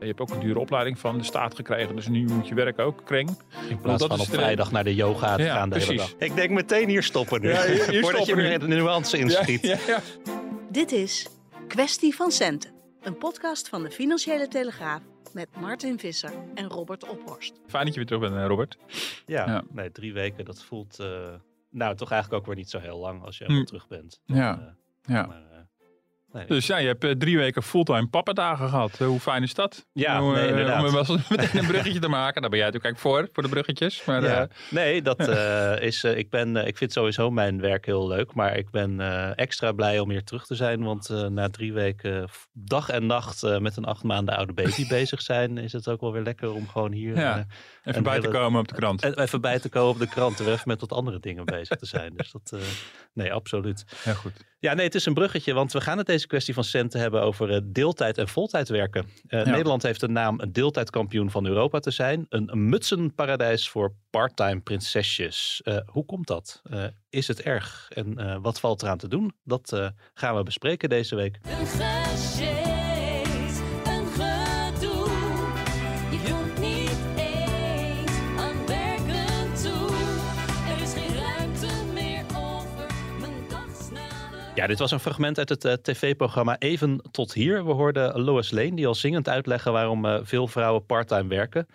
Je hebt ook een dure opleiding van de staat gekregen, dus nu moet je werk ook kreng. In plaats Dat van op vrijdag naar de yoga te Ja, gaan de hele precies. dag. Ik denk meteen hier stoppen nu. Ja, hier- hier Voordat je stoppen weer de nuance inschiet. Ja, ja. Dit is Kwestie van Centen, een podcast van de Financiële Telegraaf met Martin Visser en Robert Ophorst. Fijn dat je weer terug bent, eh, Robert. Ja, Ja. nee, drie weken, dat voelt eh, nou toch eigenlijk ook weer niet zo heel lang als je helemaal Hm. terug bent. Ja. Eh, Ja. maar, nee. Dus ja, je hebt eh, drie weken fulltime pappadagen gehad. Eh, hoe fijn is dat? Ja, Om, nee, eh, inderdaad. Om wel meteen een bruggetje te maken. Daar ben jij natuurlijk voor, voor de bruggetjes. Maar ja. nee, dat is. ik, ben, ik vind sowieso mijn werk heel leuk. Maar ik ben extra blij om hier terug te zijn. Want na drie weken dag en nacht met een acht maanden oude baby bezig zijn. Is het ook wel weer lekker om gewoon hier. Ja. even bij te komen op de krant. en even bij te komen op de krant. En even met wat andere dingen bezig te zijn. Dus dat. nee, absoluut. Heel goed. Ja, nee, het is een bruggetje, want we gaan het deze kwestie van centen hebben over eh, deeltijd en voltijd werken. Eh, Ja. Nederland heeft de naam een deeltijdkampioen van Europa te zijn. Een, mutsenparadijs voor parttime prinsesjes. Eh, hoe komt dat? Eh, is het erg? En eh, wat valt eraan te doen? Dat eh, gaan we bespreken deze week. Een Ja, dit was een fragment uit het eh, tv-programma Even tot hier. We hoorden Lois Lane die al zingend uitleggen waarom eh, veel vrouwen parttime werken.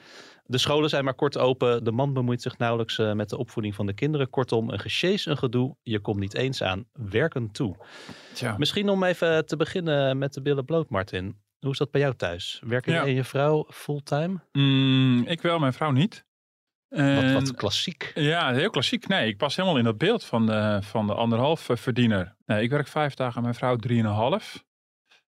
De scholen zijn maar kort open. De man bemoeit zich nauwelijks eh, met de opvoeding van de kinderen. Kortom, een gesjees, een gedoe. Je komt niet eens aan werken toe. Tja. Misschien om even te beginnen met de billen bloot, Martin. Hoe is dat bij jou thuis? Werken Ja. jij en je vrouw fulltime? Mm, ik wel, mijn vrouw niet. Wat, wat klassiek. Ja, heel klassiek. Nee, ik pas helemaal in dat beeld van de, van de anderhalf eh, verdiener. Nee, ik werk vijf dagen, mijn vrouw drieënhalf.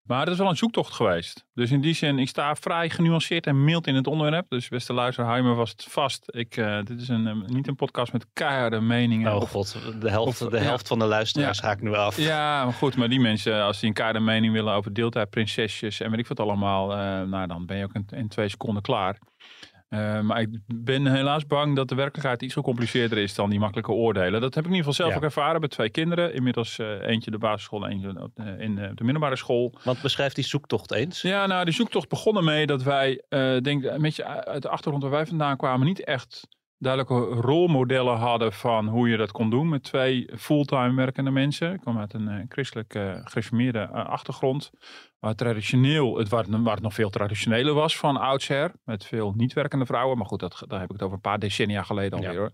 Maar dat is wel een zoektocht geweest. Dus in die zin, ik sta vrij genuanceerd en mild in het onderwerp. Dus beste luisteraar, hou je me vast vast. Ik, eh, dit is een, eh, niet een podcast met keiharde meningen. Oh Of- god, de helft, of- de ja. helft van de luisteraars Ja. ga ik nu af. Ja, maar goed, maar die mensen, als die een keiharde mening willen over deeltijd, prinsesjes en weet ik wat allemaal. nou, dan ben je ook in, in twee seconden klaar. Eh, maar ik ben helaas bang dat de werkelijkheid iets gecompliceerder is dan die makkelijke oordelen. Dat heb ik in ieder geval zelf Ja. ook ervaren bij twee kinderen. Inmiddels eh, eentje de basisschool en eentje op de- in de middelbare school. Want beschrijf die zoektocht eens. Ja, nou, die zoektocht begon ermee dat wij, denk een beetje uit de achtergrond waar wij vandaan kwamen, niet echt duidelijke rolmodellen hadden van hoe je dat kon doen met twee fulltime werkende mensen. Ik kwam uit een eh, christelijk eh, gereformeerde eh, achtergrond, waar traditioneel, het, waar, het- waar het nog veel traditioneler was van oudsher, met veel niet werkende vrouwen. Maar goed, dat, daar heb ik het over een paar decennia geleden alweer Ja. hoor.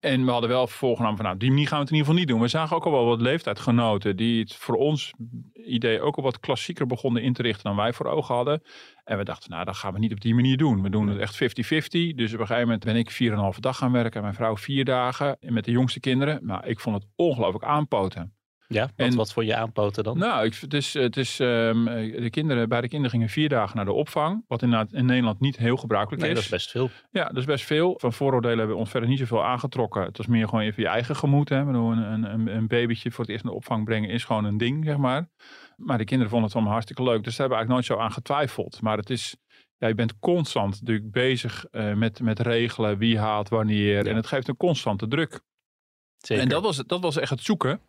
En we hadden wel voorgenomen van, nou, die manier gaan we het in ieder geval niet doen. We zagen ook al wel wat leeftijdgenoten die het voor ons idee ook al wat klassieker begonnen in te richten dan wij voor ogen hadden. En we dachten, nou, dat gaan we niet op die manier doen. We doen het echt 50-50. Dus op een gegeven moment ben ik 4,5 dag gaan werken en mijn vrouw vier dagen en met de jongste kinderen. Maar ik vond het ongelooflijk aanpoten. Ja, wat, En- wat voor je aanpoten dan? Nou, ik, het is, het is, ehm, de kinderen, bij de kinderen gingen vier dagen naar de opvang. Wat inderdaad in Nederland niet heel gebruikelijk nee, is. dat is best veel. Ja, dat is best veel. Van vooroordelen hebben we ons verder niet zoveel aangetrokken. Het was meer gewoon even je eigen gemoed. Hè. Bedoel, Een, een, een babytje voor het eerst naar de opvang brengen is gewoon een ding, zeg maar. Maar de kinderen vonden het allemaal hartstikke leuk. Dus daar hebben we eigenlijk nooit zo aan getwijfeld. Maar het is, ja, je bent constant natuurlijk bezig eh, met, met regelen wie haalt wanneer. Ja. En het geeft een constante druk. Zeker. En dat was, dat was echt het zoeken.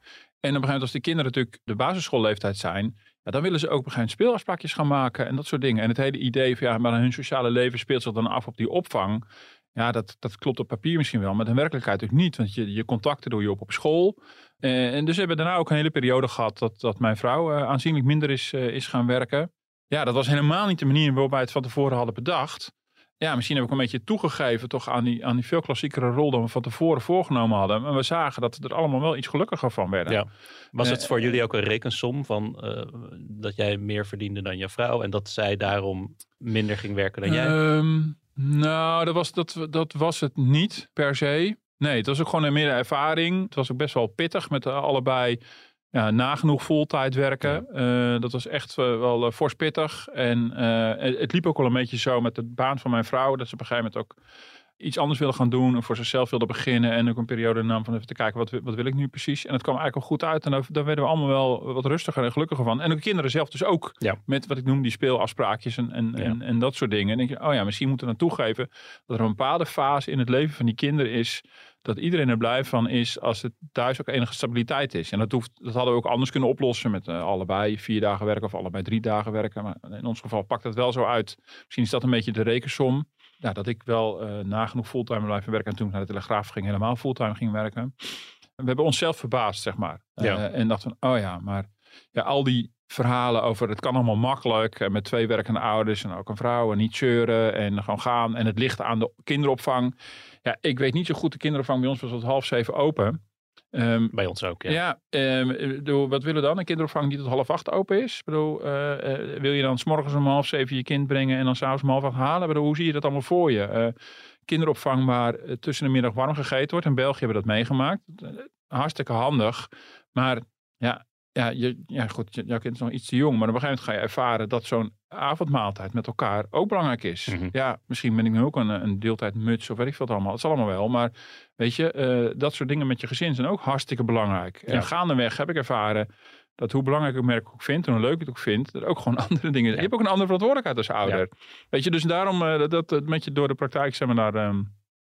En op een gegeven moment als de kinderen natuurlijk de basisschoolleeftijd zijn, ja, dan willen ze ook op een gegeven moment speelafspraakjes gaan maken en dat soort dingen. En het hele idee van ja, maar hun sociale leven speelt zich dan af op die opvang. Ja, dat, dat klopt op papier misschien wel, maar in werkelijkheid natuurlijk niet. Want je, je contacten doe je op op school. Eh, en dus hebben we daarna ook een hele periode gehad dat, dat mijn vrouw eh, aanzienlijk minder is, eh, is gaan werken. Ja, dat was helemaal niet de manier waarop wij het van tevoren hadden bedacht. Ja, misschien heb ik een beetje toegegeven toch aan die, aan die veel klassiekere rol dan we van tevoren voorgenomen hadden. Maar we zagen dat we er allemaal wel iets gelukkiger van werden. Ja. Was het Eh, voor jullie ook een rekensom van eh, dat jij meer verdiende dan je vrouw en dat zij daarom minder ging werken dan jij? Ehm, nou, dat was, dat, dat was het niet per se. Nee, het was ook gewoon een meer ervaring. Het was ook best wel pittig met eh, allebei ja, nagenoeg voltijd werken. Eh, dat was echt eh, wel uh, fors pittig. En het, liep ook wel een beetje zo met de baan van mijn vrouw. Dat ze op een gegeven moment ook iets anders wilde gaan doen. En voor zichzelf wilde beginnen. En ook een periode nam van even te kijken, wat, wat wil ik nu precies? En het kwam eigenlijk wel goed uit. En daar, daar werden we allemaal wel wat rustiger en gelukkiger van. En de kinderen zelf dus ook. Ja. Met wat ik noem die speelafspraakjes en, en, Ja. en, en dat soort dingen. En denk je, oh ja, misschien moeten we dan toegeven dat er een bepaalde fase in het leven van die kinderen is dat iedereen er blij van is als het thuis ook enige stabiliteit is. En dat, hoeft, dat hadden we ook anders kunnen oplossen met eh, allebei vier dagen werken of allebei drie dagen werken. Maar in ons geval pakt het wel zo uit. Misschien is dat een beetje de rekensom. Ja, dat ik wel eh, nagenoeg fulltime blijven werken en toen ik naar de Telegraaf ging helemaal fulltime ging werken. We hebben onszelf verbaasd, zeg maar. Ja. Eh, en dachten van, oh ja, maar ja, al die verhalen over het kan allemaal makkelijk. En met twee werkende ouders en ook een vrouw en niet zeuren en gewoon gaan. En het ligt aan de kinderopvang. Ja, ik weet niet zo goed. De kinderopvang bij ons was tot half zeven open. Ehm, Bij ons ook, ja. ja, ehm, bedoel, wat willen we dan? Een kinderopvang die tot half acht open is? Ik bedoel, eh, eh, wil je dan s'morgens om half zeven je kind brengen en dan s'avonds om half acht halen? Ik bedoel, hoe zie je dat allemaal voor je? Eh, kinderopvang waar eh, tussen de middag warm gegeten wordt. In België hebben we dat meegemaakt. Eh, hartstikke handig. Maar ja, ja, je, ja goed, je- jouw kind is nog iets te jong. Maar op een gegeven moment ga je ervaren dat zo'n avondmaaltijd met elkaar ook belangrijk is. Mhm. Ja, misschien ben ik nu ook een, een deeltijd muts of weet ik veel het allemaal. Het zal allemaal wel. Maar weet je, eh, dat soort dingen met je gezin zijn ook hartstikke belangrijk. Ja. En gaandeweg heb ik ervaren dat hoe belangrijk ik het merk ook vind en hoe leuk ik het ook vind, er ook gewoon andere dingen. Je hebt ook een andere verantwoordelijkheid als ouder. Weet je, dus daarom eh, dat, dat met je door de praktijk zijn we daar ehm,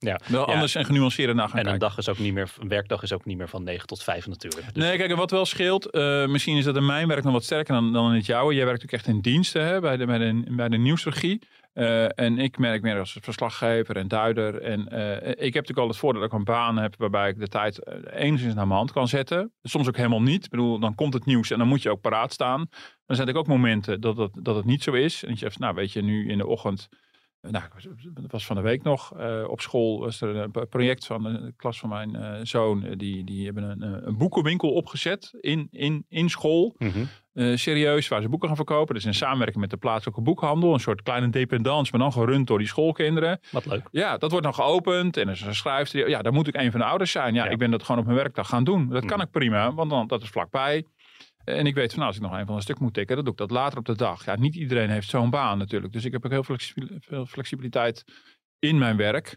Ja. wel Ja. anders en genuanceerder naar gaan En een dag is ook niet meer, een werkdag is ook niet meer van 9 tot 5 natuurlijk. Dus Nee, kijk, en wat wel scheelt, eh, misschien is dat in mijn werk nog wat sterker dan, dan in het jouwe. Jij werkt ook echt in diensten hè, bij, de, bij, de, bij de nieuwsregie. Eh, en ik merk meer als verslaggever en duider. En eh, ik heb natuurlijk al het voordeel dat ik een baan heb waarbij ik de tijd enigszins naar mijn hand kan zetten. Soms ook helemaal niet. Ik bedoel, dan komt het nieuws en dan moet je ook paraat staan. Dan zijn er ook momenten dat, dat, dat het niet zo is. En dat je zegt, nou weet je, nu in de ochtend nou, ik was- van de week nog. eh, op school was er een project van de klas van mijn eh, zoon. eh, Die, die hebben een, een boekenwinkel opgezet in, in, in school. Mhm. Serieus, waar ze boeken gaan verkopen. Dus in samenwerking met de plaatselijke boekhandel. Een soort kleine dependance, maar dan gerund door die schoolkinderen. Wat leuk. Ja, dat wordt dan geopend. En er is een schrijfster. Ja, dan moet ik een van de ouders zijn. Ja, Ja. ik ben dat gewoon op mijn werkdag gaan doen. Dat kan Mhm. ik prima, want dan, dat is vlakbij. En ik weet van nou, als ik nog een van een stuk moet tikken, dan doe ik dat later op de dag. Ja, niet iedereen heeft zo'n baan natuurlijk. Dus ik heb ook heel veel flexibiliteit in mijn werk.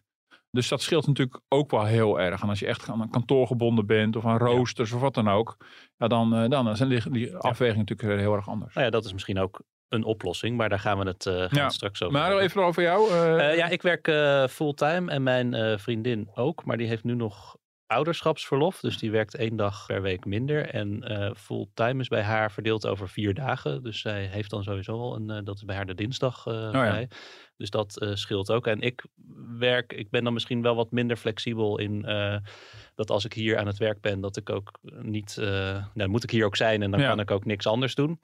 Dus dat scheelt natuurlijk ook wel heel erg. En als je echt aan een kantoor gebonden bent of aan roosters of wat dan ook. Ja, dan, eh, dan zijn die, die afwegingen natuurlijk heel erg anders. Nou ja, dat is misschien ook een oplossing, maar daar gaan we het, eh, gaan we Ja. het straks over Maar even over jou. eh, ja, ik werk fulltime en mijn vriendin ook, maar die heeft nu nog ouderschapsverlof. Dus die werkt één dag per week minder. En eh, fulltime is bij haar verdeeld over vier dagen. Dus zij heeft dan sowieso al een, eh, dat is bij haar de dinsdag ja. vrij. Dus dat scheelt ook. En ik werk, ik ben dan misschien wel wat minder flexibel in dat als ik hier aan het werk ben, dat ik ook niet, nou, dan moet ik hier ook zijn en dan Ja. kan ik ook niks anders doen.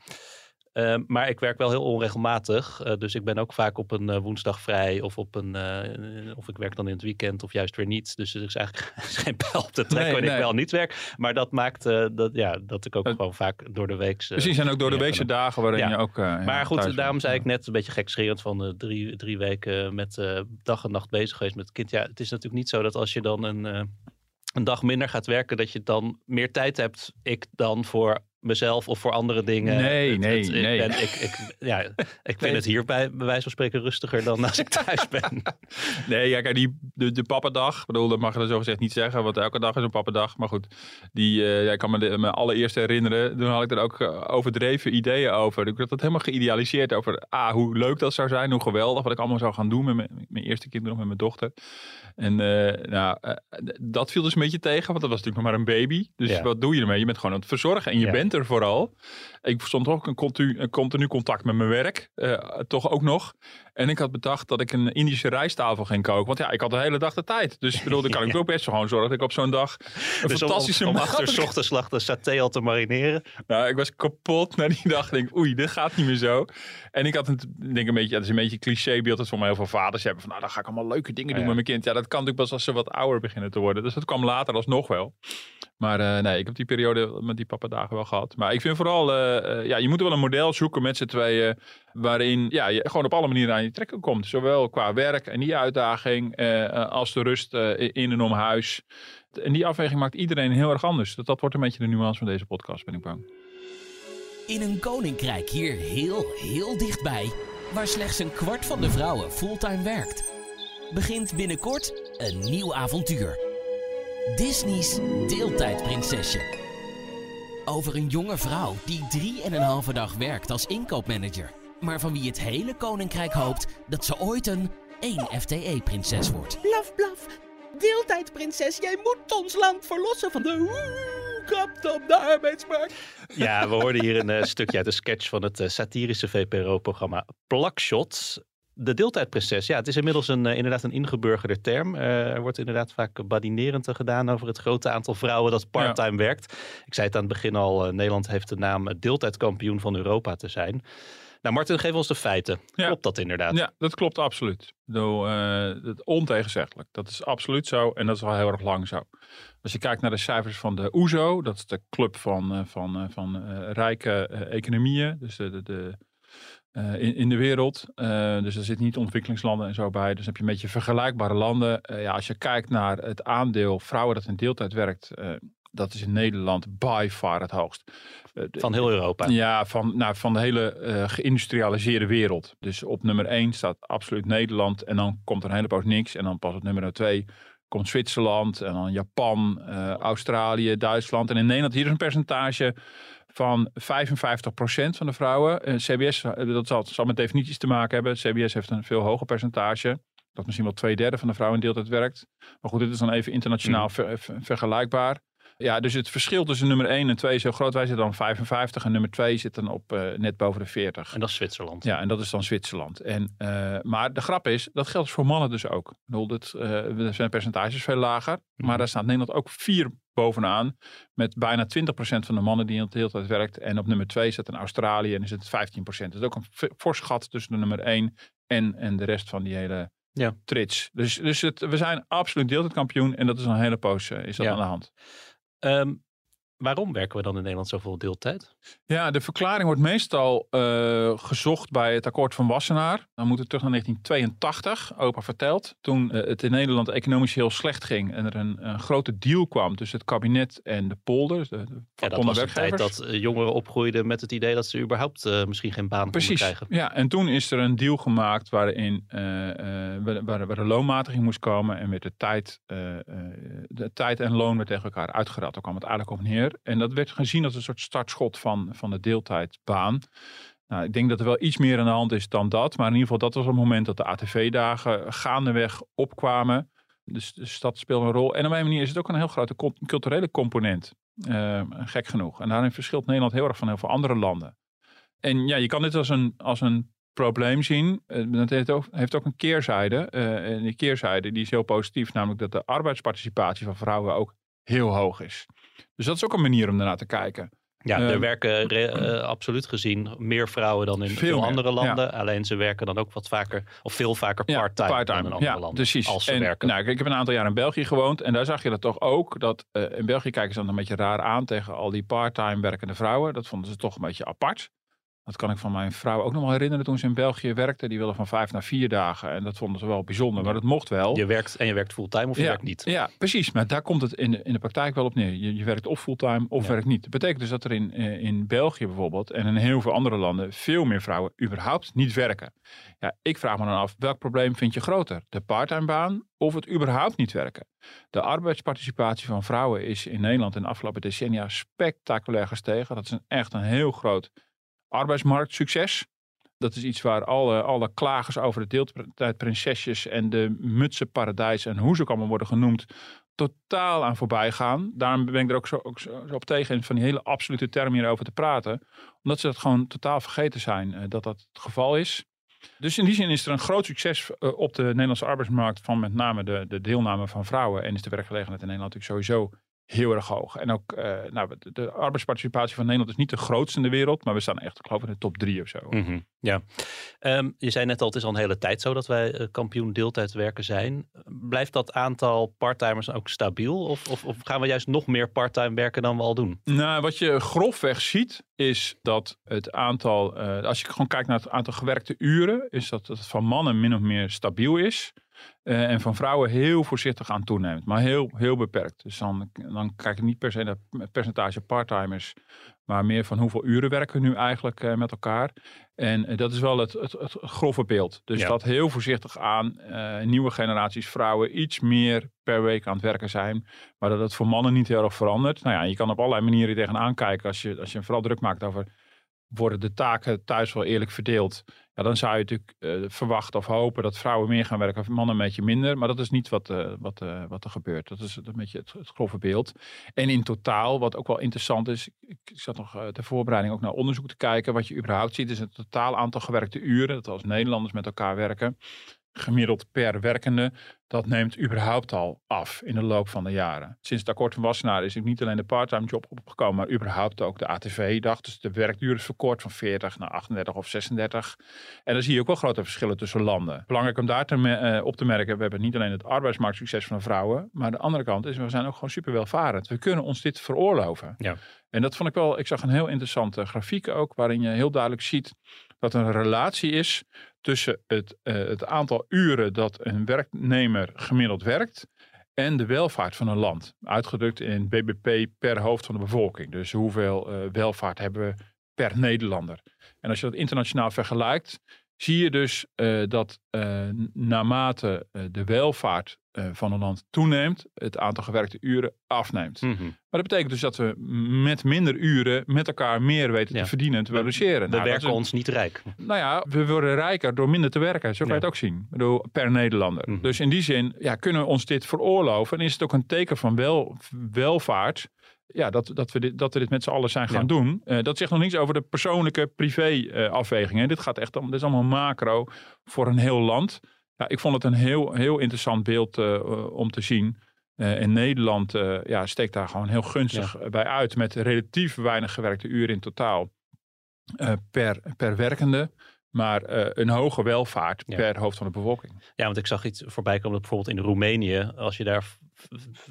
Eh, maar ik werk wel heel onregelmatig. eh, dus ik ben ook vaak op een eh, woensdag vrij. Of, op een, eh, of ik werk dan in het weekend of juist weer niet. Dus er is eigenlijk geen pijl op te trekken Nee, wanneer nee. ik wel niet werk. Maar dat maakt dat, ja, dat ik ook gewoon vaak door de week... Precies, en ook door de weekse dagen waarin Ja. je ook. maar goed, daarom bent. zei ik net een beetje gekscherend van drie, drie weken met dag en nacht bezig geweest met het kind. Ja, het is natuurlijk niet zo dat als je dan een, een dag minder gaat werken, dat je dan meer tijd hebt. Ik dan voor mezelf of voor andere dingen. Nee, nee, ik nee. Ben, ik, ik, ja, ik vind het hier bij, bij wijze van spreken rustiger dan als ik thuis ben. Nee, ja, kijk, die, de, de pappendag. Ik bedoel, dat mag je dan zo gezegd niet zeggen, want elke dag is een pappendag. Maar goed, die, ja, ik kan me de, mijn allereerste herinneren. Toen had ik er ook eh, overdreven ideeën over. Ik had het helemaal geïdealiseerd over ah, hoe leuk dat zou zijn, hoe geweldig. Wat ik allemaal zou gaan doen met mijn, mijn eerste kinderen of met mijn dochter. En eh, nou, dat viel dus een beetje tegen, want dat was natuurlijk nog maar een baby. Dus Ja. wat doe je ermee? Je bent gewoon aan het verzorgen en je Ja. bent vooral. Ik stond ook een continu, continu contact met mijn werk, eh, toch ook nog. En ik had bedacht dat ik een Indische rijsttafel ging koken. Want ja, ik had de hele dag de tijd. Dus ik bedoel, dan kan ik ook best gewoon zorgen dat ik op zo'n dag een Dus fantastische om, om acht uur maat- s ochtends de saté al te marineren. Nou, ik was kapot na die dag. Ik denk, oei, dit gaat niet meer zo. En ik had een, denk een beetje, ja, dat is een beetje een clichébeeld dat voor mij heel veel vaders hebben. Van nou, dan ga ik allemaal leuke dingen doen Ja. met mijn kind. Ja, dat kan natuurlijk pas als ze wat ouder beginnen te worden. Dus dat kwam later alsnog wel. Maar eh, nee, ik heb die periode met die papadagen wel gehad. Maar ik vind vooral, eh, eh, ja, je moet wel een model zoeken met z'n tweeën. Waarin ja, je gewoon op alle manieren aan je trekken komt. Zowel qua werk en die uitdaging. eh, eh, als de rust eh, in en om huis. En die afweging maakt iedereen heel erg anders. Dat, dat wordt een beetje de nuance van deze podcast, ben ik bang. In een koninkrijk hier heel, heel dichtbij, waar slechts een kwart van de vrouwen fulltime werkt, begint binnenkort een nieuw avontuur. Disney's Deeltijdprinsesje. Over een jonge vrouw die drie en een halve dag werkt als inkoopmanager, maar van wie het hele koninkrijk hoopt dat ze ooit een 1 FTE-prinses wordt. Blaf, blaf. Deeltijdprinses, jij moet ons land verlossen van de krapte op de arbeidsmarkt. Ja, we hoorden hier een eh, stukje uit een sketch van het eh, satirische VPRO-programma Plakshot. De deeltijdprinses, ja, het is inmiddels een, eh, inderdaad een ingeburgerde term. Eh, er wordt inderdaad vaak badinerend gedaan over het grote aantal vrouwen dat parttime werkt. Ik zei het aan het begin al, eh, Nederland heeft de naam deeltijdkampioen van Europa te zijn. Nou, Martin, geef ons de feiten. Ja. Klopt dat inderdaad? Ja, dat klopt absoluut. Bedoel, eh, het ontegenzeggelijk. Dat is absoluut zo en dat is al heel erg lang zo. Als je kijkt naar de cijfers van de OESO, dat is de club van, eh, van, eh, van eh, rijke eh, economieën, dus de, de, de, eh, in, in de wereld. Eh, dus er zitten niet ontwikkelingslanden en zo bij. Dus heb je een beetje vergelijkbare landen. Eh, ja, als je kijkt naar het aandeel vrouwen dat in deeltijd werkt, eh, dat is in Nederland by far het hoogst. Eh, Van heel Europa. ja, van, nou, van de hele eh, geïndustrialiseerde wereld. Dus op nummer 1 staat absoluut Nederland. En dan komt er een hele poos niks. En dan pas op nummer 2 komt Zwitserland. En dan Japan, eh, Australië, Duitsland. En in Nederland hier is een percentage van 55% van de vrouwen. CBS, dat zal, zal met definities te maken hebben. CBS heeft een veel hoger percentage. Dat misschien wel twee derde van de vrouwen in deeltijd werkt. Maar goed, dit is dan even internationaal ver- ver- vergelijkbaar. Ja, dus het verschil tussen nummer 1 en 2 is heel groot. Wij zitten dan 55 en nummer 2 zit dan op eh, net boven de 40. En dat is Zwitserland. Ja, en dat is dan Zwitserland. En, eh, maar de grap is, dat geldt voor mannen dus ook. Ik bedoel, dit, eh, er zijn percentages veel lager. Mhm. Maar daar staat Nederland ook vier bovenaan. Met bijna 20% van de mannen die in de hele tijd werkt. En op nummer 2 zit een Australië en is het 15%. Dat is ook een fors gat tussen de nummer 1 en, en de rest van die hele Ja. trits. Dus, dus het, we zijn absoluut deeltijdkampioen. En dat is een hele poos is dat Ja. aan de hand. Ehm, waarom werken we dan in Nederland zoveel deeltijd? Ja, de verklaring wordt meestal eh, gezocht bij het akkoord van Wassenaar. Dan moeten we terug naar 1982, opa vertelt. Toen eh, het in Nederland economisch heel slecht ging en er een, een grote deal kwam tussen het kabinet en de polder. De, de Ja, dat was de tijd dat eh, jongeren opgroeiden met het idee dat ze überhaupt misschien geen baan konden Precies, krijgen. ja. En toen is er een deal gemaakt waarin waar, waar, waar de loonmatiging moest komen. En werd de tijd, de tijd en loon werd tegen elkaar uitgerad. Daar kwam het eigenlijk op neer. En dat werd gezien als een soort startschot van, van de deeltijdbaan. Nou, ik denk dat er wel iets meer aan de hand is dan dat. Maar in ieder geval, dat was het moment dat de ATV-dagen gaandeweg opkwamen. Dus, dus dat speelt een rol. En op een manier is het ook een heel grote culturele component. Eh, gek genoeg. En daarin verschilt Nederland heel erg van heel veel andere landen. En ja, je kan dit als een, als een probleem zien. Eh, Dat heeft ook, heeft ook een keerzijde. Eh, en die keerzijde die is heel positief. Namelijk dat de arbeidsparticipatie van vrouwen ook heel hoog is. Dus dat is ook een manier om daarnaar te kijken. Ja, Ehm, er werken re- eh, absoluut gezien meer vrouwen dan in Veel andere ja. landen. Alleen ze werken dan ook wat vaker, of veel vaker Ja, part-time, dan in andere Ja, landen. precies. Als ze en, werken. Nou, ik heb een aantal jaar in België gewoond. En daar zag je dat toch ook. Dat eh, in België kijken ze dan een beetje raar aan tegen al die part-time werkende vrouwen. Dat vonden ze toch een beetje apart. Dat kan ik van mijn vrouw ook nog wel herinneren toen ze in België werkte. Die wilde van vijf naar vier dagen. En dat vonden ze wel bijzonder. Maar dat mocht wel. je werkt en je werkt fulltime of je ja, werkt niet. Ja, precies. Maar daar komt het in de, in de praktijk wel op neer. Je, je werkt of fulltime of Ja. werkt niet. Dat betekent dus dat er in, eh, in België bijvoorbeeld en in heel veel andere landen veel meer vrouwen überhaupt niet werken. Ja, ik vraag me dan af, welk probleem vind je groter? De parttime baan of het überhaupt niet werken? De arbeidsparticipatie van vrouwen is in Nederland in de afgelopen decennia spectaculair gestegen. Dat is een, echt een heel groot arbeidsmarktsucces. Dat is iets waar alle, alle klagers over de deeltijdprinsesjes en de mutsenparadijs en hoe ze ook allemaal worden genoemd, totaal aan voorbij gaan. Daarom ben ik er ook zo, ook zo op tegen van die hele absolute term hierover te praten. Omdat ze dat gewoon totaal vergeten zijn eh, dat dat het geval is. Dus in die zin is er een groot succes eh, op de Nederlandse arbeidsmarkt van met name de, de deelname van vrouwen. En is de werkgelegenheid in Nederland natuurlijk sowieso heel erg hoog. En ook eh, nou, de, de arbeidsparticipatie van Nederland is niet de grootste in de wereld, maar we staan echt, ik geloof, in de top drie of zo. Mhm, Ja. Ehm, je zei net al, het is al een hele tijd zo dat wij eh, kampioen deeltijdwerken zijn. Blijft dat aantal parttimers ook stabiel? Of, of, of gaan we juist nog meer parttime werken dan we al doen? Nou, wat je grofweg ziet, is dat het aantal, eh, als je gewoon kijkt naar het aantal gewerkte uren, is dat het van mannen min of meer stabiel is. Eh, en van vrouwen heel voorzichtig aan toeneemt, maar heel, heel beperkt. Dus dan, dan kijk ik niet per se naar het percentage parttimers, maar meer van hoeveel uren werken we nu eigenlijk eh, met elkaar. En eh, dat is wel het, het, het grove beeld. Dus Ja. dat heel voorzichtig aan nieuwe generaties vrouwen iets meer per week aan het werken zijn. Maar dat het voor mannen niet heel erg verandert. Nou ja, je kan op allerlei manieren tegenaan kijken. Als je, als je vooral druk maakt over worden de taken thuis wel eerlijk verdeeld. Ja, dan zou je natuurlijk eh, verwachten of hopen dat vrouwen meer gaan werken of mannen een beetje minder. Maar dat is niet wat, eh, wat, eh, wat er gebeurt. Dat is een beetje het, grove beeld. En in totaal, wat ook wel interessant is. Ik, ik zat nog ter voorbereiding ook naar onderzoek te kijken. Wat je überhaupt ziet is het totaal aantal gewerkte uren. Dat als Nederlanders met elkaar werken. Gemiddeld per werkende. Dat neemt überhaupt al af in de loop van de jaren. Sinds het akkoord van Wassenaar is niet alleen de parttime job opgekomen. Maar überhaupt ook de ATV-dag. Dus de werkduur is verkort van 40 naar 38 of 36. En dan zie je ook wel grote verschillen tussen landen. Belangrijk om daar te eh, op te merken. We hebben niet alleen het arbeidsmarktsucces van de vrouwen. Maar de andere kant is, we zijn ook gewoon super welvarend. We kunnen ons dit veroorloven. Ja. En dat vond ik wel, ik zag een heel interessante grafiek ook. Waarin je heel duidelijk ziet dat er een relatie is tussen het, eh, het aantal uren dat een werknemer gemiddeld werkt en de welvaart van een land. Uitgedrukt in BBP per hoofd van de bevolking. Dus hoeveel eh, welvaart hebben we per Nederlander. En als je dat internationaal vergelijkt, zie je dus eh, dat naarmate de welvaart van een land toeneemt, het aantal gewerkte uren afneemt. Mhm. Maar dat betekent dus dat we met minder uren met elkaar meer weten Ja. te verdienen en te produceren. We Nou, dat is werken een- ons niet rijk. nou ja, we worden rijker door minder te werken. Zo kan je het ook zien. Bedoel, per Nederlander. Mhm. Dus in die zin ja, kunnen we ons dit veroorloven. En is het ook een teken van wel, welvaart. Ja, dat, dat, we dit, dat we dit met z'n allen zijn gaan Ja. doen. Eh, dat zegt nog niets over de persoonlijke privé eh, afwegingen. Dit gaat echt om, dit is allemaal macro voor een heel land. Ik vond het een heel, heel interessant beeld eh, eh, om te zien. In Nederland eh, ja, steekt daar gewoon heel gunstig bij uit. Met relatief weinig gewerkte uren in totaal per, per werkende. Maar een hoge welvaart Ja. per hoofd van de bevolking. Ja, want ik zag iets voorbij komen dat bijvoorbeeld in Roemenië, als je daar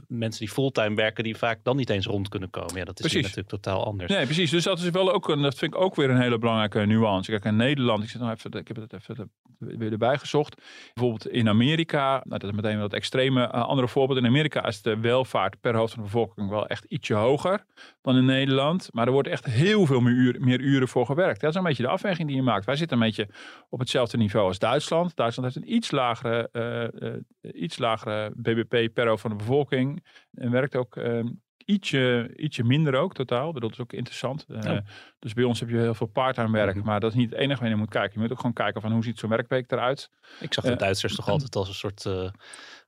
mensen die fulltime werken, die vaak dan niet eens rond kunnen komen. Ja, dat is natuurlijk totaal anders. Nee, precies. Dus dat is wel ook een, dat vind ik ook weer een hele belangrijke nuance. Kijk, in Nederland, ik, zit nog even, ik heb het even weer erbij gezocht. Bijvoorbeeld in Amerika, nou, dat is meteen wat extreme eh, andere voorbeeld. In Amerika is de welvaart per hoofd van de bevolking wel echt ietsje hoger dan in Nederland. Maar er wordt echt heel veel meer, uren- meer uren voor gewerkt. Dat is een beetje de afweging die je maakt. Wij zitten een beetje op hetzelfde niveau als Duitsland. Duitsland heeft een iets lagere, eh, eh, iets lagere BBP per hoofd van de bevolking. En werkt ook eh, ietsje, ietsje minder ook totaal. Dat is ook interessant. Eh, Oh. Dus bij ons heb je heel veel part-time werk. Mhm. Maar dat is niet het enige waar je moet kijken. Je moet ook gewoon kijken van hoe ziet zo'n werkweek eruit. Ik zag de Eh, Duitsers toch altijd als een soort eh,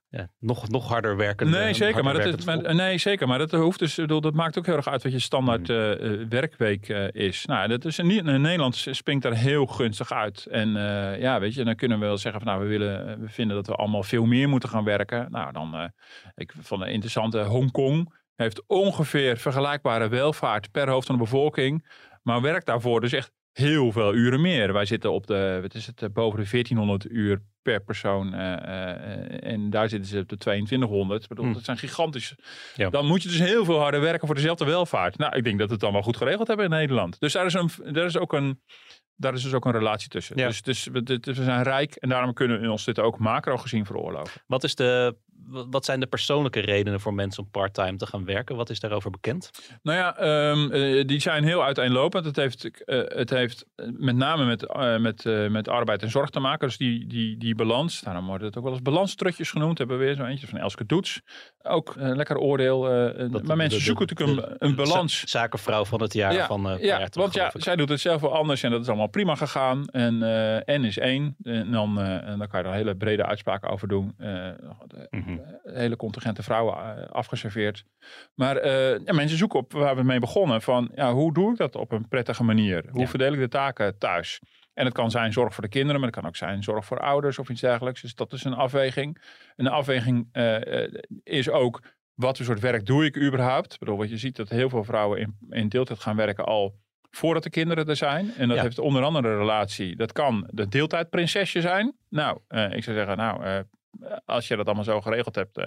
ja, nog, nog harder werkende. Nee, zeker. Maar dat, is, maar, nee, zeker. Maar dat hoeft dus, bedoel, dat maakt ook heel erg uit wat je standaard Mhm. eh, eh, werkweek eh, is. Nou, dat is in, in Nederland springt daar heel gunstig uit. En ja, weet je, dan kunnen we wel zeggen van nou, we willen, we vinden dat we allemaal veel meer moeten gaan werken. Nou, dan, ik vond een interessante Hongkong heeft ongeveer vergelijkbare welvaart per hoofd van de bevolking. Maar werkt daarvoor dus echt heel veel uren meer. Wij zitten op de, wat is het, eh, boven de 1400 uur per persoon. eh, eh, en daar zitten ze op de 2200. Ik bedoel, Hmm. dat zijn gigantisch. Ja. Dan moet je dus heel veel harder werken voor dezelfde welvaart. Nou, ik denk dat we het dan wel goed geregeld hebben in Nederland. Dus daar is, een, daar is ook een... Daar is dus ook een relatie tussen. Ja. Dus, dus, we- dus we zijn rijk en daarom kunnen we ons dit ook macro gezien veroorloven. Wat, is de, wat zijn de persoonlijke redenen voor mensen om parttime te gaan werken? Wat is daarover bekend? Nou ja, ehm, eh, die zijn heel uiteenlopend. Het heeft, eh, het heeft eh, met name met, met, met arbeid en zorg te maken. Dus die, die, die balans, daarom wordt het ook wel eens balanstrutjes genoemd. Hebben we weer zo eentje van Elske Doets. Ook een lekker oordeel. Dat- maar mensen de- zoeken de- natuurlijk een, een balans. Za- Zakenvrouw van het jaar van ja jaar want ja, ik. zij doet het zelf wel anders en dat is allemaal prima gegaan. En N is één. En dan, en dan kan je er hele brede uitspraken over doen. Eh, Mhm. hele contingente vrouwen eh, afgeserveerd. Maar eh, ja, mensen zoeken op waar we mee begonnen. Van ja, hoe doe ik dat op een prettige manier? Hoe Ja. verdeel ik de taken thuis? En het kan zijn zorg voor de kinderen, maar het kan ook zijn zorg voor ouders of iets dergelijks. Dus dat is een afweging. Een afweging eh, eh, is ook, wat voor soort werk doe ik überhaupt? Ik bedoel, wat je ziet dat heel veel vrouwen in, in deeltijd gaan werken al voordat de kinderen er zijn. En dat Ja. heeft onder andere een relatie. Dat kan de deeltijdprinsesje zijn. Nou, eh, ik zou zeggen, nou, eh, als je dat allemaal zo geregeld hebt eh,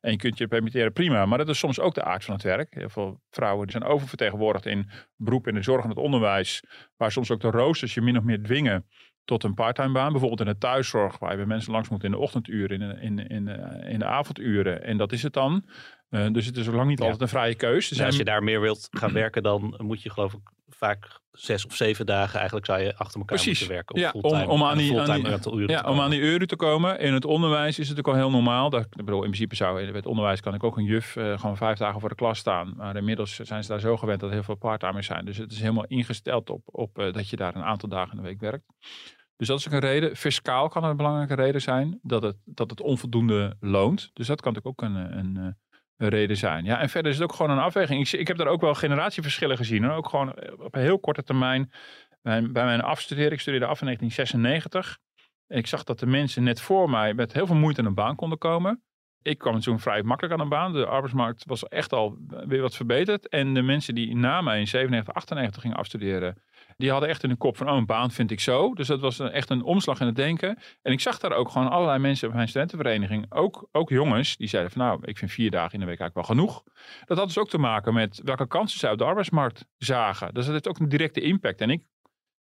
en je kunt je permitteren, prima. Maar dat is soms ook de aard van het werk. Heel veel vrouwen zijn oververtegenwoordigd in beroep in de zorg en het onderwijs, waar soms ook de roosters je min of meer dwingen tot een parttime baan. Bijvoorbeeld in de thuiszorg, waar je bij mensen langs moet in de ochtenduren, in, in, eh, in de avonduren. En dat is het dan. Eh, dus het is lang niet Ja. altijd een vrije keus. En als je daar meer wilt gaan werken, dan moet je geloof ik vaak zes of zeven dagen eigenlijk zou je achter elkaar Precies. moeten werken. Op Ja, fulltime, om- om aan die- aan die- aantal uren Ja, om aan komen. die uren te komen. In het onderwijs is het ook al heel normaal. Dat, ik bedoel, in principe zou in het onderwijs kan ik ook een juf eh, gewoon vijf dagen voor de klas staan. Maar inmiddels zijn ze daar zo gewend dat heel veel parttimers zijn. Dus het is helemaal ingesteld op, op eh, dat je daar een aantal dagen in de week werkt. Dus dat is ook een reden. Fiscaal kan een belangrijke reden zijn dat het, dat het onvoldoende loont. Dus dat kan natuurlijk ook een, een, een reden zijn. Ja, en verder is het ook gewoon een afweging. Ik, ik heb daar ook wel generatieverschillen gezien. Ook gewoon op een heel korte termijn. Bij, bij mijn afstuderen, ik studeerde af in 1996. En ik zag dat de mensen net voor mij met heel veel moeite aan een baan konden komen. Ik kwam toen vrij makkelijk aan een baan. De arbeidsmarkt was echt al weer wat verbeterd. En de mensen die na mij in 97, 98 gingen afstuderen, die hadden echt in de kop van, oh, een baan vind ik zo. Dus dat was een- echt een omslag in het denken. En ik zag daar ook gewoon allerlei mensen op mijn studentenvereniging, ook, ook jongens, die zeiden van, nou, ik vind vier dagen in de week eigenlijk wel genoeg. Dat had dus ook te maken met welke kansen ze uit de arbeidsmarkt zagen. Dus dat heeft ook een directe impact. En ik,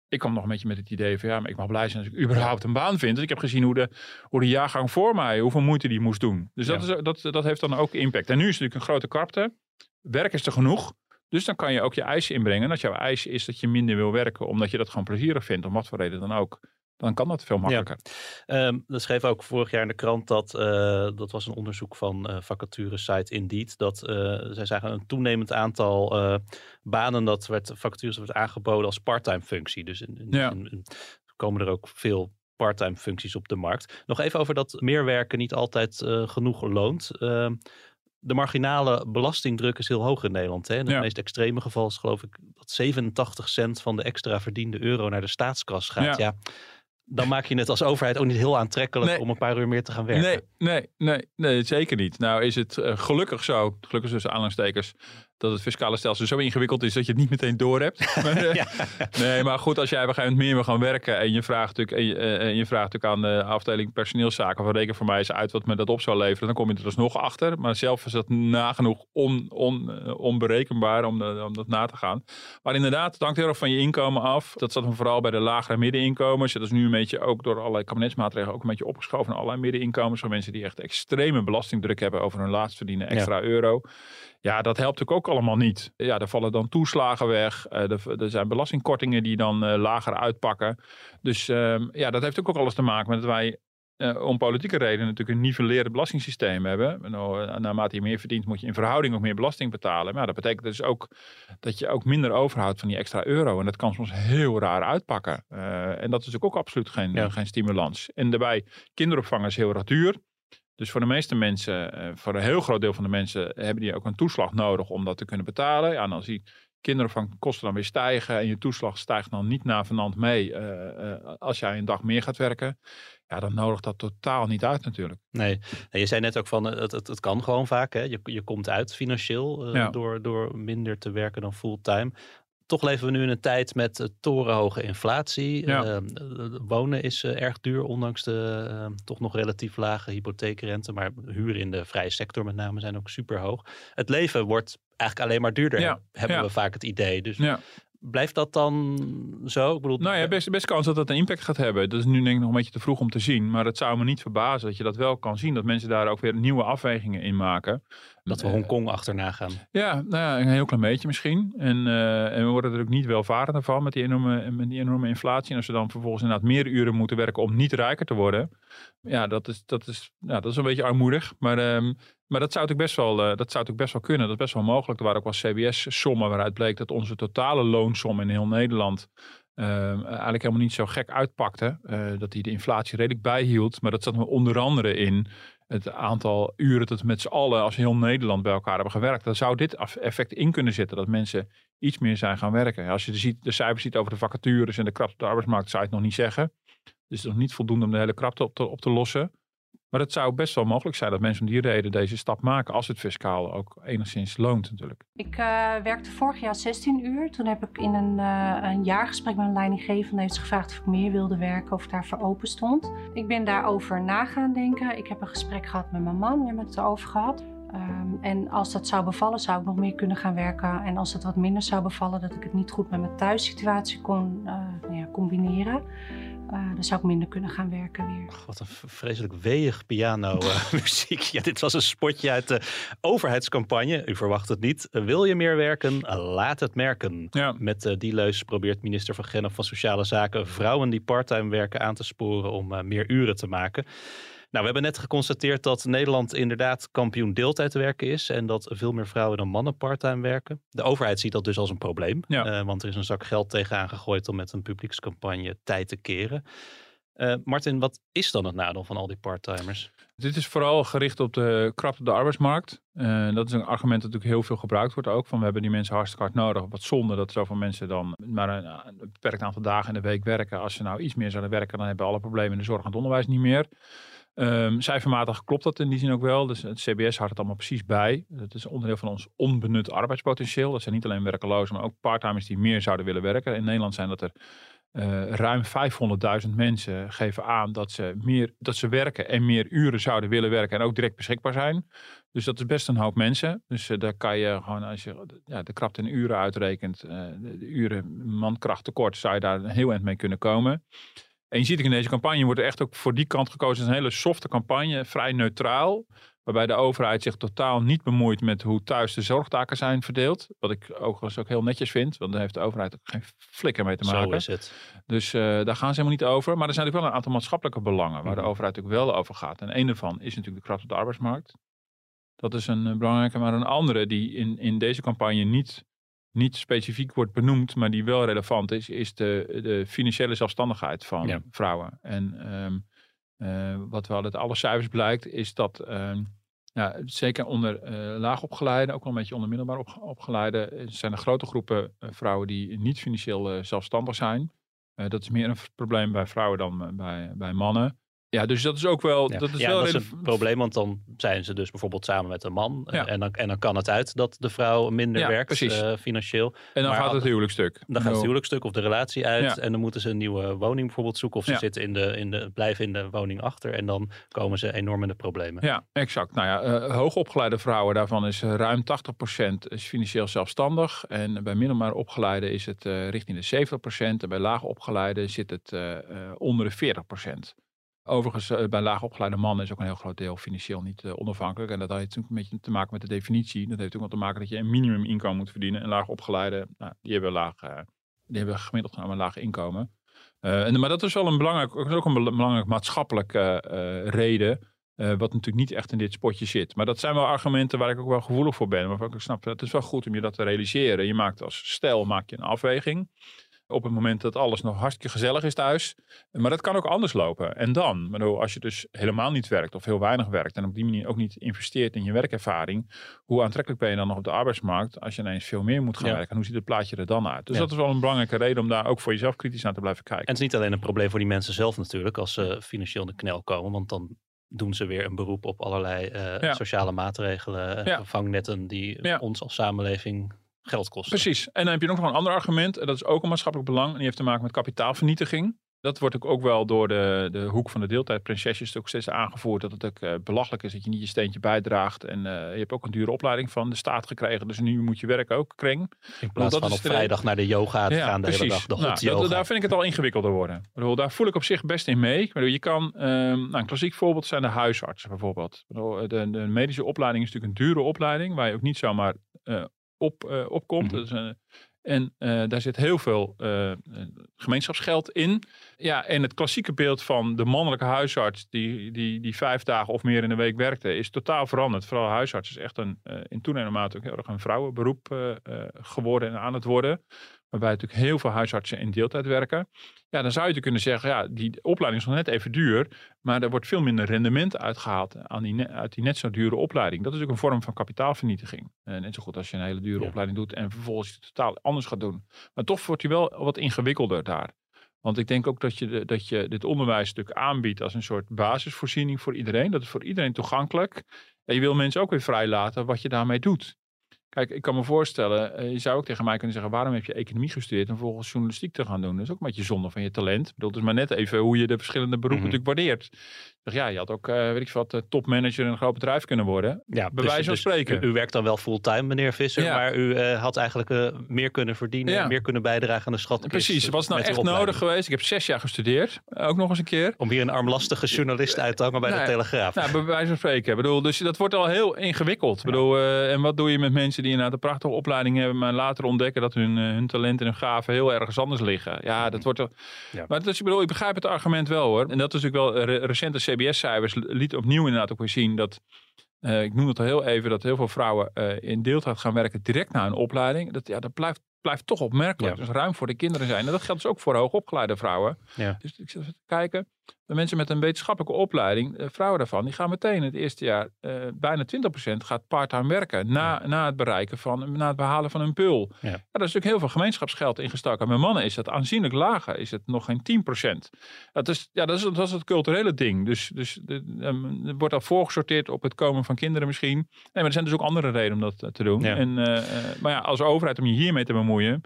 ik kwam nog een beetje met het idee van, ja, maar ik mag blij zijn als ik überhaupt een baan vind. Dus ik heb gezien hoe de, hoe de jaargang voor mij, hoeveel moeite die moest doen. Dus dat, is, dat, dat heeft dan ook impact. En nu is het natuurlijk een grote krapte. Werk is er genoeg. Dus dan kan je ook je eisen inbrengen. En als jouw eis is dat je minder wil werken, omdat je dat gewoon plezierig vindt, om wat voor reden dan ook, dan kan dat veel makkelijker. Ehm, dat schreef ook vorig jaar in de krant dat, eh, dat was een onderzoek van eh vacaturesite Indeed, dat eh, zij zagen een toenemend aantal banen dat werd, vacatures werd aangeboden als parttime functie. Dus in, in- Ja. in- komen er ook veel parttime functies op de markt. Nog even over dat meer werken niet altijd genoeg loont. Ehm, de marginale belastingdruk is heel hoog in Nederland. Hè? In het Ja. meest extreme geval is geloof ik dat 87 cent van de extra verdiende euro naar de staatskas gaat. Ja. Ja. dan maak je het als overheid ook niet heel aantrekkelijk Nee. om een paar uur meer te gaan werken. Nee, nee, nee, nee, zeker niet. Nou is het eh, gelukkig zo, gelukkig tussen aanhalingstekens, dat het fiscale stelsel zo ingewikkeld is dat je het niet meteen door hebt. Maar, eh, Ja. Nee, maar goed, als jij op een gegeven moment meer wil gaan werken en je vraagt natuurlijk, en je, eh, en je vraagt natuurlijk aan de afdeling personeelszaken van reken voor mij eens uit wat me dat op zou leveren, dan kom je er dus nog achter. Maar zelf is dat nagenoeg on, on, eh, onberekenbaar om, de- om dat na te gaan. Maar inderdaad, het hangt heel erg van je inkomen af. Dat zat vooral bij de lagere middeninkomens. Dat is nu een beetje ook door allerlei kabinetsmaatregelen ook een beetje opgeschoven naar allerlei middeninkomens. Voor mensen die echt extreme belastingdruk hebben over hun laatst verdiende extra euro. Ja, dat helpt natuurlijk ook allemaal niet. Ja, er vallen dan toeslagen weg. Eh, er, zijn belastingkortingen die dan eh, lager uitpakken. Dus ehm, ja, dat heeft ook alles te maken met dat wij eh, om politieke redenen natuurlijk een nivellerend belastingssysteem hebben. Nou, eh, naarmate je meer verdient, moet je in verhouding ook meer belasting betalen. Maar dat betekent dus ook dat je ook minder overhoudt van die extra euro. En dat kan soms heel raar uitpakken. En dat is natuurlijk ook absoluut geen, Ja. geen stimulans. En daarbij, kinderopvang is heel erg duur. Dus voor de meeste mensen, eh, voor een heel groot deel van de mensen, hebben die ook een toeslag nodig om dat te kunnen betalen. Ja, en als die kinderopvangkosten dan weer stijgen en je toeslag stijgt dan niet navenant mee eh, eh, als jij een dag meer gaat werken, ja, dan nodigt dat totaal niet uit natuurlijk. Nee. En je zei net ook van, eh, het, het, het kan gewoon vaak. Hè? Je, je komt uit financieel eh, Ja. door, door minder te werken dan fulltime. Toch leven we nu in een tijd met eh, torenhoge inflatie. Ja. Eh, eh, wonen is erg duur, ondanks de eh, toch nog relatief lage hypotheekrente. Maar huren in de vrije sector met name zijn ook super hoog. Het leven wordt eigenlijk alleen maar duurder, Ja, hebben ja. we vaak het idee. Dus Ja. Blijft dat dan zo? Ik bedoel, Nou ja, best, best kans dat dat een impact gaat hebben. Dat is nu denk ik nog een beetje te vroeg om te zien. Maar het zou me niet verbazen dat je dat wel kan zien. Dat mensen daar ook weer nieuwe afwegingen in maken. dat we Eh, Hongkong achterna gaan. Ja, nou ja, een heel klein beetje misschien. En, eh, en we worden er ook niet welvarender van met die, enorme, met die enorme inflatie. En als we dan vervolgens inderdaad meer uren moeten werken om niet rijker te worden. Ja, dat is, dat is, dat is een beetje armoedig. Maar, ehm, maar dat zou natuurlijk best wel, eh, dat zou best wel kunnen. Dat is best wel mogelijk. Er waren ook wel CBS-sommen waaruit bleek dat onze totale loonsom in heel Nederland ehm, eigenlijk helemaal niet zo gek uitpakte. Eh, dat hij de inflatie redelijk bijhield. Maar dat zat hem onder andere in het aantal uren dat we met z'n allen als heel Nederland bij elkaar hebben gewerkt. Dan zou dit effect in kunnen zitten. Dat mensen iets meer zijn gaan werken. Als je de, cijfers ziet over de vacatures en de krapte arbeidsmarkt, zou je het nog niet zeggen. Dus het is nog niet voldoende om de hele krapte op te, op te lossen. Maar het zou best wel mogelijk zijn dat mensen om die reden deze stap maken. Als het fiscaal ook enigszins loont natuurlijk. Ik eh, werkte vorig jaar 16 uur. Toen heb ik in een, eh, een jaargesprek met een leidinggevende heeft gevraagd of ik meer wilde werken of ik daarvoor open stond. Ik ben daarover na gaan denken. Ik heb een gesprek gehad met mijn man, we hebben het erover gehad. Ehm, en als dat zou bevallen, zou ik nog meer kunnen gaan werken. En als het wat minder zou bevallen, dat ik het niet goed met mijn thuissituatie kon eh, nou ja, combineren, eh, dan zou ik minder kunnen gaan werken weer. Wat een vreselijk weeg piano eh, muziek. Ja, dit was een spotje uit de overheidscampagne. U verwacht het niet. Wil je meer werken? Laat het merken. Ja. Met eh, die leus probeert minister van Gennep van Sociale Zaken vrouwen die parttime werken aan te sporen om eh, meer uren te maken. Nou, we hebben net geconstateerd dat Nederland inderdaad kampioen deeltijdwerken is en dat veel meer vrouwen dan mannen parttime werken. De overheid ziet dat dus als een probleem, Ja. eh, want er is een zak geld tegenaan gegooid om met een publiekscampagne tijd te keren. Eh, Martin, wat is dan het nadeel van al die parttimers? Dit is vooral gericht op de krapte op de arbeidsmarkt. Eh, dat is een argument dat natuurlijk heel veel gebruikt wordt ook. Van we hebben die mensen hartstikke hard nodig. Wat zonde dat zoveel mensen dan maar een, een beperkt aantal dagen in de week werken. Als ze nou iets meer zouden werken, dan hebben we alle problemen in de zorg en het onderwijs niet meer. Ehm, cijfermatig klopt dat in die zin ook wel. Dus het CBS houdt het allemaal precies bij. Dat is onderdeel van ons onbenut arbeidspotentieel. Dat zijn niet alleen werkelozen, maar ook parttimers die meer zouden willen werken. In Nederland zijn dat er eh, ruim 500.000 mensen geven aan dat ze, meer, dat ze werken en meer uren zouden willen werken en ook direct beschikbaar zijn. Dus dat is best een hoop mensen. Dus eh, daar kan je gewoon, als je ja, de krapte in uren uitrekent, eh, de, de uren mankracht tekort, zou je daar een heel eind mee kunnen komen. En je ziet ook in deze campagne wordt er echt ook voor die kant gekozen. Het is een hele softe campagne, vrij neutraal. Waarbij de overheid zich totaal niet bemoeit met hoe thuis de zorgtaken zijn verdeeld. Wat ik overigens ook heel netjes vind. Want daar heeft de overheid ook geen flikker mee te maken. Zo is het. Dus eh, daar gaan ze helemaal niet over. Maar er zijn natuurlijk wel een aantal maatschappelijke belangen waar de Mhm. overheid natuurlijk wel over gaat. En een daarvan is natuurlijk de kracht op de arbeidsmarkt. Dat is een eh, belangrijke. Maar een andere die in, in deze campagne niet, niet specifiek wordt benoemd, maar die wel relevant is, is de, de financiële zelfstandigheid van Ja. vrouwen. En ehm, eh, wat wel uit alle cijfers blijkt, is dat ehm, ja, zeker onder eh laagopgeleiden, ook wel een beetje onder middelbaar op, opgeleiden, eh, zijn er grote groepen vrouwen die niet financieel zelfstandig zijn. Dat is meer een probleem bij vrouwen dan bij, bij mannen. Ja, dus dat is ook wel. Ja, Dat is ja, wel dat is releva- een probleem, want dan zijn ze dus bijvoorbeeld samen met een man. Ja. En, dan, en dan kan het uit dat de vrouw minder werkt eh, financieel. En dan maar gaat het huwelijk stuk. Dan gaat het huwelijkstuk of de relatie uit. En dan moeten ze een nieuwe woning bijvoorbeeld zoeken. Of ze zitten in de, in de, blijven in de woning achter. En dan komen ze enorm in de problemen. Ja, exact. Nou ja, eh, hoogopgeleide vrouwen, daarvan is eh, ruim 80% is financieel zelfstandig. En bij middelbaar opgeleide is het richting de 70%. En bij laag opgeleide zit het onder de 40%. Overigens, eh, bij laag opgeleide mannen is ook een heel groot deel financieel niet eh, onafhankelijk. En dat heeft natuurlijk een beetje te maken met de definitie. Dat heeft ook wel te maken dat je een minimuminkomen moet verdienen. En laag opgeleide, nou, die hebben laag, eh, die hebben gemiddeld genomen een laag inkomen. En, maar dat is wel een belangrijk, ook een bel- belangrijk maatschappelijke reden. wat natuurlijk niet echt in dit spotje zit. Maar dat zijn wel argumenten waar ik ook wel gevoelig voor ben. Waarvan ik snap, het is wel goed om je dat te realiseren. Je maakt als stel maak je een afweging. Op het moment dat alles nog hartstikke gezellig is thuis. Maar dat kan ook anders lopen. En dan, bedoel, als je dus helemaal niet werkt of heel weinig werkt. En op die manier ook niet investeert in je werkervaring. Hoe aantrekkelijk ben je dan nog op de arbeidsmarkt als je ineens veel meer moet gaan Ja. werken? En hoe ziet het plaatje er dan uit? Dus Ja. dat is wel een belangrijke reden om daar ook voor jezelf kritisch naar te blijven kijken. En het is niet alleen een probleem voor die mensen zelf natuurlijk. Als ze financieel in de knel komen. Want dan doen ze weer een beroep op allerlei eh, Ja. sociale maatregelen. Ja. Vangnetten die Ja. ons als samenleving geld kosten. Precies. En dan heb je nog een ander argument. En dat is ook een maatschappelijk belang. En die heeft te maken met kapitaalvernietiging. Dat wordt ook, ook wel door de, de hoek van de deeltijdprinsesjes ook steeds aangevoerd. Dat het ook eh, belachelijk is dat je niet je steentje bijdraagt. En eh, je hebt ook een dure opleiding van de staat gekregen. Dus nu moet je werk ook, kreng. In plaats van op de- vrijdag naar de yoga te gaan de hele dag. De hot Nou, dat- daar vind ik het al ingewikkelder worden. Ik bedoel, daar voel ik op zich best in mee. Bedoel, je kan, ehm, nou, een klassiek voorbeeld zijn de huisartsen bijvoorbeeld. Bedoel, de, de medische opleiding is natuurlijk een dure opleiding. Waar je ook niet zomaar eh, op, eh, opkomt. Een- en eh, daar zit heel veel eh, gemeenschapsgeld in. Ja, en het klassieke beeld van de mannelijke huisarts die, die, die vijf dagen of meer in de week werkte, is totaal veranderd. Vooral huisarts is echt een, in toenemende mate ook heel erg een vrouwenberoep geworden en aan het worden. Waarbij natuurlijk heel veel huisartsen in deeltijd werken. Ja, dan zou je kunnen zeggen, ja, die opleiding is nog net even duur, maar er wordt veel minder rendement uitgehaald aan die, uit die net zo dure opleiding. Dat is ook een vorm van kapitaalvernietiging. Eh, net zo goed als je een hele dure Ja. opleiding doet en vervolgens iets totaal anders gaat doen. Maar toch wordt hij wel wat ingewikkelder daar. Want ik denk ook dat je, dat je dit onderwijsstuk aanbiedt als een soort basisvoorziening voor iedereen. Dat is voor iedereen toegankelijk. En je wil mensen ook weer vrijlaten wat je daarmee doet. Kijk, ik kan me voorstellen, eh, je zou ook tegen mij kunnen zeggen, waarom heb je economie gestudeerd en volgens journalistiek te gaan doen? Dat is ook een beetje zonde van je talent. Ik bedoel, het is maar net even hoe je de verschillende beroepen Mhm. natuurlijk waardeert. Ja, je had ook, eh, weet ik wat, eh, topmanager in een groot bedrijf kunnen worden. Ja, Bij wijze van spreken. U, u werkt dan wel fulltime, meneer Visser, Ja. maar u eh, had eigenlijk meer kunnen verdienen, Ja. meer kunnen bijdragen aan de schatkist. Precies, was nou echt nodig geweest? Ik heb zes jaar gestudeerd, ook nog eens een keer. Om hier een armlastige journalist uit te hangen bij de Nee. Telegraaf. Nou, bij wijze van spreken. Ik bedoel, dus dat wordt al heel ingewikkeld. Ik bedoel, en wat doe je met mensen die inderdaad een prachtige opleiding hebben, maar later ontdekken dat hun, hun talent en hun gaven heel ergens anders liggen. Ja, dat wordt. al- Ja. Maar dat is, ik bedoel, ik begrijp het argument wel hoor. En dat is natuurlijk wel, re- recente CBS-cijfers liet opnieuw inderdaad ook weer zien dat. eh, ik noem het al heel even, dat heel veel vrouwen eh, in deeltijd gaan werken direct na een opleiding. Dat, ja, dat blijft, blijft toch opmerkelijk. Ja. Dus ruim voor de kinderen zijn. En dat geldt dus ook voor hoogopgeleide vrouwen. Ja. Dus ik zit even te kijken. De mensen met een wetenschappelijke opleiding, eh, vrouwen daarvan, die gaan meteen het eerste jaar, eh, bijna 20% gaat parttime werken. Na, na het bereiken van, na het behalen van een pul. Ja. Ja. daar is natuurlijk heel veel gemeenschapsgeld in gestoken. Bij mannen is dat aanzienlijk lager, is het nog geen 10%. Dat is, ja, dat is, dat is het culturele ding. Dus, dus de, ehm, er wordt al voorgesorteerd op het komen van kinderen misschien. Nee, maar er zijn dus ook andere redenen om dat eh, te doen. Ja. En, maar ja, als overheid om je hiermee te bemoeien,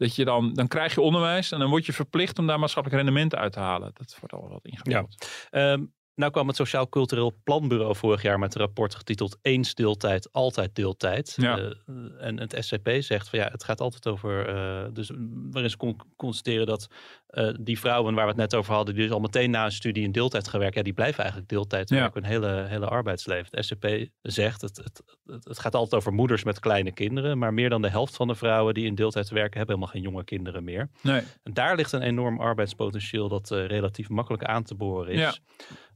dat je dan, dan krijg je onderwijs en dan word je verplicht om daar maatschappelijk rendement uit te halen. Dat wordt al wat ingewikkeld. Ehm, nou kwam het Sociaal Cultureel Planbureau vorig jaar met een rapport getiteld Eens deeltijd, altijd deeltijd. Ja. Eh, en het SCP zegt van ja, het gaat altijd over, eh, dus waarin ze con- constateren dat eh, die vrouwen waar we het net over hadden, die dus al meteen na een studie in deeltijd gaan werken, ja, die blijven eigenlijk deeltijd Ja. werken hun hele, hele arbeidsleven. Het SCP zegt, het, het, het, het gaat altijd over moeders met kleine kinderen, maar meer dan de helft van de vrouwen die in deeltijd werken, hebben helemaal geen jonge kinderen meer. Nee. En daar ligt een enorm arbeidspotentieel dat relatief makkelijk aan te boren is. Ja.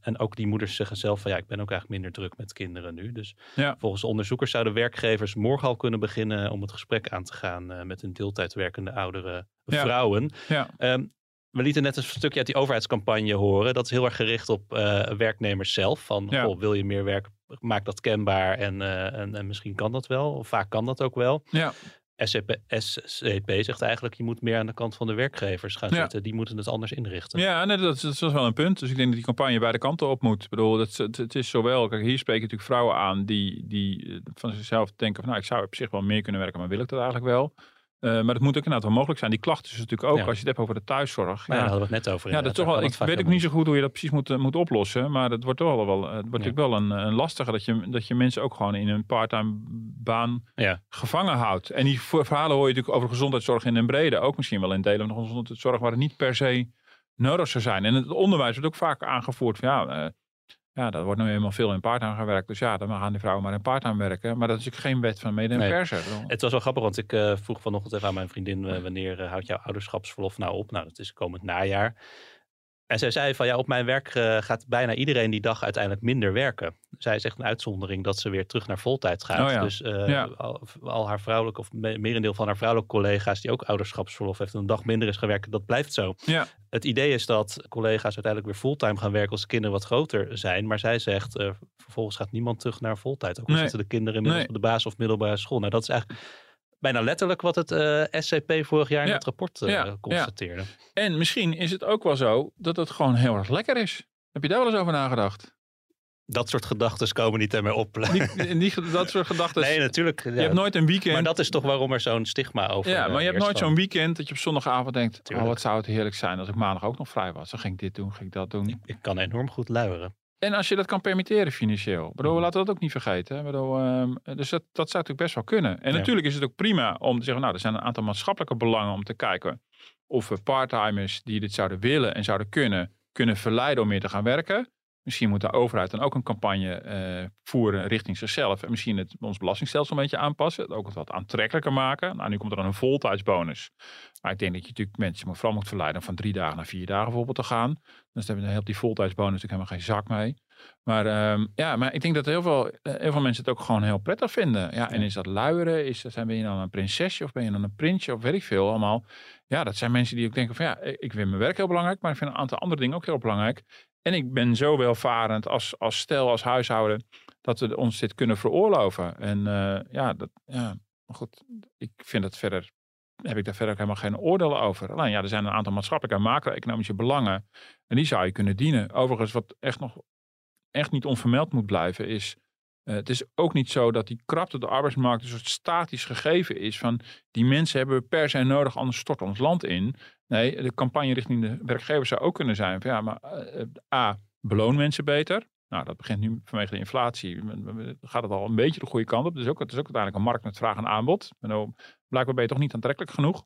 En ook die moeders zeggen zelf van ja, ik ben ook eigenlijk minder druk met kinderen nu. Dus Ja. volgens de onderzoekers zouden werkgevers morgen al kunnen beginnen om het gesprek aan te gaan eh, met hun deeltijd werkende oudere vrouwen. Ja. Ehm, we lieten net een stukje uit die overheidscampagne horen. Dat is heel erg gericht op eh, werknemers zelf. Van, Ja. goh, wil je meer werk, maak dat kenbaar en, eh, en, en misschien kan dat wel. Of vaak kan dat ook wel. Ja. SCP, SCP zegt eigenlijk, je moet meer aan de kant van de werkgevers gaan Ja. zitten. Die moeten het anders inrichten. Ja, nee, dat, is, dat is wel een punt. Dus ik denk dat die campagne beide kanten op moet. Ik bedoel, het, het, het is zowel, kijk, hier spreken natuurlijk vrouwen aan die, die eh, van zichzelf denken van, nou, ik zou op zich wel meer kunnen werken, maar wil ik dat eigenlijk wel? Eh, maar dat moet ook inderdaad wel mogelijk zijn. Die klachten is natuurlijk ook, Ja. als je het hebt over de thuiszorg. Maar ja, daar hadden we het net over. ja, dat toch wel, ik weet ook niet zo goed hoe je dat precies moet, eh, moet oplossen. Maar het wordt toch wel, wel, het wordt natuurlijk wel een, een lastige dat je, dat je mensen ook gewoon in een parttime baan gevangen houdt. En die verhalen hoor je natuurlijk over gezondheidszorg in den brede. Ook misschien wel in delen van de gezondheidszorg waar het niet per se nodig zou zijn. En het onderwijs wordt ook vaak aangevoerd van ja, eh, ja dat wordt nu helemaal veel in parttime gewerkt. Dus ja, dan gaan die vrouwen maar in parttime werken. Maar dat is natuurlijk geen wet van mede en Nee. persen. Het was wel grappig, want ik eh, vroeg vanochtend even aan mijn vriendin... eh, wanneer eh, houdt jouw ouderschapsverlof nou op? Nou, dat is komend najaar. En zij zei van ja, op mijn werk eh, gaat bijna iedereen die dag uiteindelijk minder werken. Zij is echt een uitzondering dat ze weer terug naar voltijd gaat. Oh ja. Dus eh, Ja. al, al haar vrouwelijke, of me- merendeel van haar vrouwelijke collega's die ook ouderschapsverlof heeft en een dag minder is gewerkt, dat blijft zo. Ja. Het idee is dat collega's uiteindelijk weer fulltime gaan werken als de kinderen wat groter zijn. Maar zij zegt, eh, vervolgens gaat niemand terug naar voltijd. Ook al Nee. zitten de kinderen inmiddels Nee. op de basis- of middelbare school. Nou, dat is eigenlijk bijna letterlijk wat het eh, SCP vorig jaar in het rapport eh, constateerde. En misschien is het ook wel zo dat het gewoon heel erg lekker is. Heb je daar wel eens over nagedacht? Dat soort gedachten komen niet meer op. Die, die, dat soort gedachten. nee, natuurlijk. ja. je hebt nooit een weekend. Maar dat is toch waarom er zo'n stigma over Ja, eh, maar je hebt nooit zo'n weekend dat je op zondagavond denkt: Tuurlijk. Oh, wat zou het heerlijk zijn als ik maandag ook nog vrij was. Dan ging ik dit doen, ging ik dat doen. Ik kan enorm goed luieren. En als je dat kan permitteren financieel. Bedoel, Mhm. laten we dat ook niet vergeten. hè. Bedoel, ehm, dus dat, dat zou natuurlijk best wel kunnen. En Ja. natuurlijk is het ook prima om te zeggen: Nou, er zijn een aantal maatschappelijke belangen om te kijken of we parttimers die dit zouden willen en zouden kunnen, kunnen verleiden om meer te gaan werken. Misschien moet de overheid dan ook een campagne eh, voeren richting zichzelf. En misschien het, ons belastingstelsel een beetje aanpassen. Het ook wat aantrekkelijker maken. Nou, nu komt er dan een voltijdsbonus. Maar ik denk dat je natuurlijk mensen maar vooral moet verleiden om van drie dagen naar vier dagen bijvoorbeeld te gaan. Dus daar helpt die voltijdsbonus natuurlijk helemaal geen zak mee. Maar ehm, ja, maar ik denk dat heel veel, eh, heel veel mensen het ook gewoon heel prettig vinden. Ja, en is dat luieren? Is dat, zijn, ben je dan een prinsesje of ben je dan een prinsje of weet ik veel allemaal. Ja, dat zijn mensen die ook denken van ja, ik vind mijn werk heel belangrijk, maar ik vind een aantal andere dingen ook heel belangrijk. En ik ben zo welvarend als, als stel, als huishouden, dat we ons dit kunnen veroorloven. En eh, ja, dat, ja, goed, ik vind dat verder, heb ik daar verder ook helemaal geen oordeel over. Alleen ja, er zijn een aantal maatschappelijke en macro-economische belangen. En die zou je kunnen dienen. Overigens, wat echt nog echt niet onvermeld moet blijven, is. Eh, het is ook niet zo dat die krapte op de arbeidsmarkt een soort statisch gegeven is. Van die mensen hebben we per se nodig, anders stort ons land in. Nee, de campagne richting de werkgevers zou ook kunnen zijn. Van, ja, maar eh, A, beloon mensen beter. Nou, dat begint nu vanwege de inflatie. Gaat het al een beetje de goede kant op. Dus ook, het is ook uiteindelijk een markt met vraag en aanbod. En blijkbaar ben je toch niet aantrekkelijk genoeg.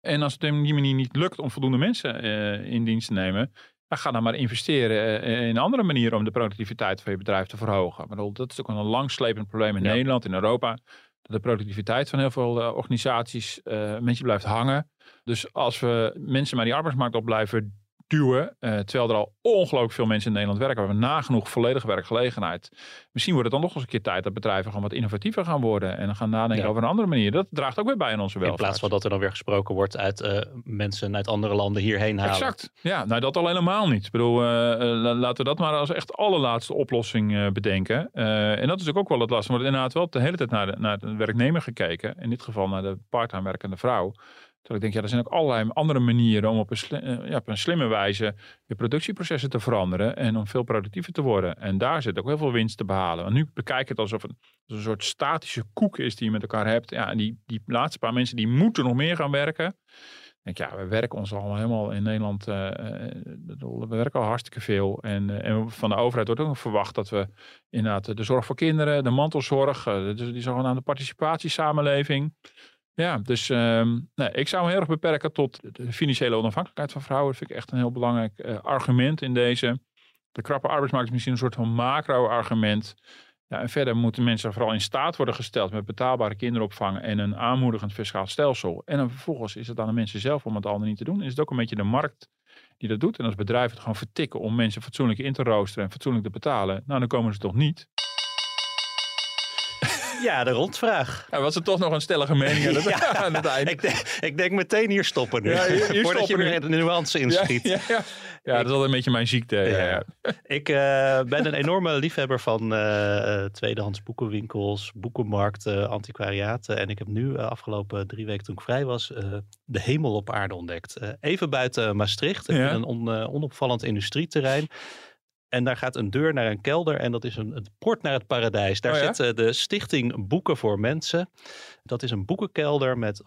En als het op die manier niet lukt om voldoende mensen eh, in dienst te nemen, ga dan maar investeren eh, in andere manieren om de productiviteit van je bedrijf te verhogen. Bedoel, dat is ook een langslepend probleem in Ja. Nederland, in Europa. Dat de productiviteit van heel veel eh, organisaties een beetje blijft hangen. Dus als we mensen maar die arbeidsmarkt op blijven duwen, eh, terwijl er al ongelooflijk veel mensen in Nederland werken, we hebben nagenoeg volledige werkgelegenheid. Misschien wordt het dan nog eens een keer tijd dat bedrijven gewoon wat innovatiever gaan worden en gaan nadenken Ja. over een andere manier. Dat draagt ook weer bij aan onze In welvaart. plaats van dat er dan weer gesproken wordt uit eh, mensen uit andere landen hierheen halen. Exact. Ja, nou dat al helemaal niet. Ik bedoel, eh, la- laten we dat maar als echt allerlaatste oplossing bedenken. En dat is ook wel het lastige. Wordt inderdaad wel de hele tijd naar de, naar de werknemer gekeken. In dit geval naar de parttime werkende vrouw. Terwijl ik denk, ja, er zijn ook allerlei andere manieren om op een, eh, ja, op een slimme wijze je productieprocessen te veranderen. En om veel productiever te worden. En daar zit ook heel veel winst te behalen. Want nu bekijk je het alsof het een soort statische koek is die je met elkaar hebt. Ja, en die, die laatste paar mensen die moeten nog meer gaan werken. Ik denk, ja, we werken ons al helemaal in Nederland. eh, eh, ik we werken al hartstikke veel. En, en van de overheid wordt ook verwacht dat we inderdaad de zorg voor kinderen, de mantelzorg, dus die zogenaamde participatiesamenleving. Ja, dus ehm, nee, ik zou me heel erg beperken tot de financiële onafhankelijkheid van vrouwen. Dat vind ik echt een heel belangrijk eh, argument in deze. De krappe arbeidsmarkt is misschien een soort van macro-argument. Ja, en verder moeten mensen vooral in staat worden gesteld met betaalbare kinderopvang en een aanmoedigend fiscaal stelsel. En dan vervolgens is het aan de mensen zelf om het dan niet te doen. En is het ook een beetje de markt die dat doet. En als bedrijven het gewoon vertikken om mensen fatsoenlijk in te roosteren en fatsoenlijk te betalen, nou dan komen ze toch niet. Ja, de rondvraag. Ja, was er toch nog een stellige mening aan het, Ja, aan het eind. Ik denk, ik denk meteen hier stoppen nu. Ja, hier- hier Voordat stoppen je er de nuance inschiet. Ja, ja, ja. dat is altijd een beetje mijn ziekte. Ik eh, ben een enorme liefhebber van eh, tweedehands boekenwinkels, boekenmarkten, antiquariaten. En ik heb nu uh, afgelopen drie weken toen ik vrij was, uh, de hemel op aarde ontdekt. Uh, even buiten Maastricht, Ja. een on, uh, onopvallend industrieterrein. En daar gaat een deur naar een kelder en dat is een, een poort naar het paradijs. Daar Oh ja? zit de stichting Boeken voor Mensen. Dat is een boekenkelder met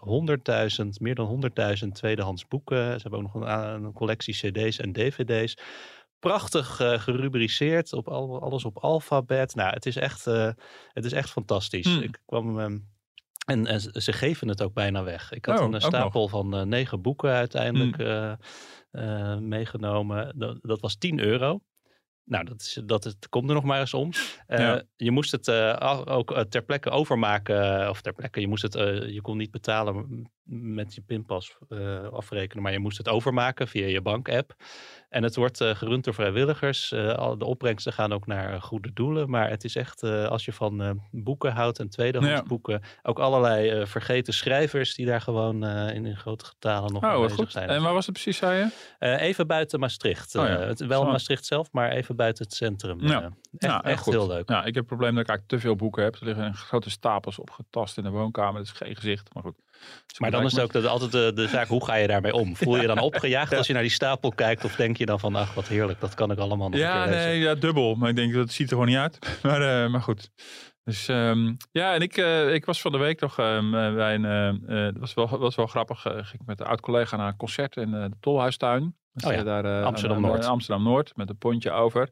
100.000, meer dan 100.000 tweedehands boeken. Ze hebben ook nog een, een collectie cd's en dvd's prachtig uh, gerubriceerd, op al, alles op alfabet. Nou, het is echt, uh, het is echt fantastisch. Hmm. Ik kwam. Um, en, en, ze geven het ook bijna weg. Ik had Oh, een stapel van uh, negen boeken uiteindelijk Hmm. meegenomen. Dat, dat, was 10 euro. Nou, dat, is, dat het komt er nog maar eens om. Uh, Ja. Je moest het uh, ook uh, ter plekke overmaken. Of ter plekke, je, moest het, uh, je kon niet betalen met je pinpas uh, afrekenen. Maar je moest het overmaken via je bankapp. En het wordt uh, gerund door vrijwilligers. Uh, de opbrengsten gaan ook naar goede doelen. Maar het is echt, als je van boeken houdt en tweedehands Ja. boeken. Ook allerlei vergeten schrijvers die daar gewoon in, in grote getalen nog Oh, goed. zijn. En waar was het precies, zei je? Even buiten Maastricht. Oh ja. Het, wel Zo. Maastricht zelf, maar even buiten het centrum. Ja. Echt Ja, echt heel leuk. Ja, ik heb het probleem dat ik eigenlijk te veel boeken heb. Er liggen grote stapels opgetast in de woonkamer. Dat is geen gezicht, maar goed. Maar dan is het ook de, altijd de, de zaak, hoe ga je daarmee om? Voel je je dan opgejaagd als je naar die stapel kijkt? Of denk je dan van, ach wat heerlijk, dat kan ik allemaal nog Ja, een keer lezen? nee, ja, dubbel. Maar ik denk dat ziet er gewoon niet uit. Maar, eh, maar goed. Dus ehm, ja, en ik, eh, ik was van de week nog eh, bij een. eh, eh, Het was wel, was wel grappig. eh, ging ik met een oud collega naar een concert in eh, de Tolhuistuin. Dus, Oh ja, eh, daar, eh, Amsterdam-Noord. aan- Amsterdam Noord met een pontje over.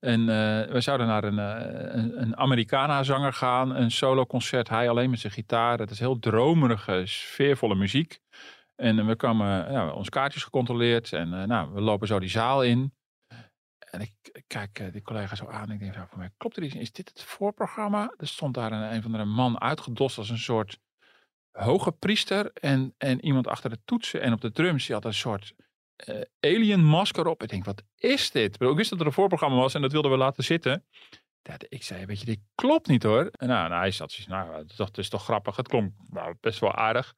En eh, we zouden naar een, eh, een, een Americana-zanger gaan. Een solo-concert. Hij alleen met zijn gitaar. Het is heel dromerige, sfeervolle muziek. En we kwamen, ja, onze kaartjes gecontroleerd. En eh, nou, we lopen zo die zaal in. en ik, kijk eh, die collega zo aan. En ik denk, voor mij klopt er iets. Is dit het voorprogramma? Er stond daar een, een van de man uitgedost als een soort hoge priester. En, en iemand achter de toetsen en op de drums. Die had een soort eh, alien masker op. Ik denk, wat is dit? Ik wist dat er een voorprogramma was en dat wilden we laten zitten. Ik zei, weet je, dit klopt niet hoor. En nou, nou hij zat nou, dat is toch- grappig. Het klonk nou, best wel aardig.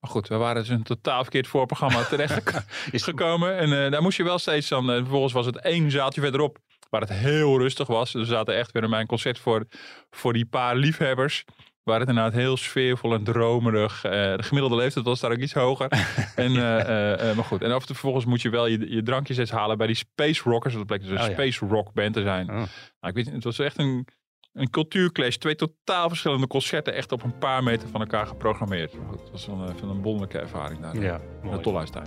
Maar goed, we waren dus een totaal verkeerd voorprogramma terecht is gekomen. En eh, daar moest je wel steeds dan, eh, vervolgens was het één zaaltje verderop, waar het heel rustig was. Dus we zaten echt weer in mijn concert voor, voor die paar liefhebbers. Waar het inderdaad heel sfeervol en dromerig. eh, de gemiddelde leeftijd was daar ook iets hoger. en, eh, maar goed, en af en toe vervolgens moet je wel je, je drankjes eens halen bij die Space Rockers. Dat bleek dus een Oh ja. Space Rock band te zijn. Oh. Nou, ik weet, het was echt een, een cultuurclash. Twee totaal verschillende concerten. Echt op een paar meter van elkaar geprogrammeerd. Maar goed, Het was een, een wonderlijke ervaring daar. Ja, de mooi. Tolhuistuin.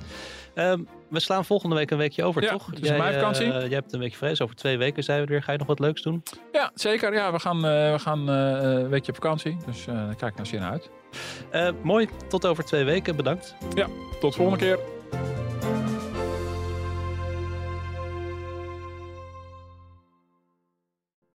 Ehm, we slaan volgende week een weekje over, Ja, toch? het is mijn vakantie. eh, jij hebt een weekje vrij, dus over twee weken zijn we er weer. Ga je nog wat leuks doen? Ja, zeker. Ja, we gaan, eh, we gaan eh, een weekje op vakantie. Dus daar kijk ik naar zin uit. Mooi, tot over twee weken. Bedankt. Tot volgende keer.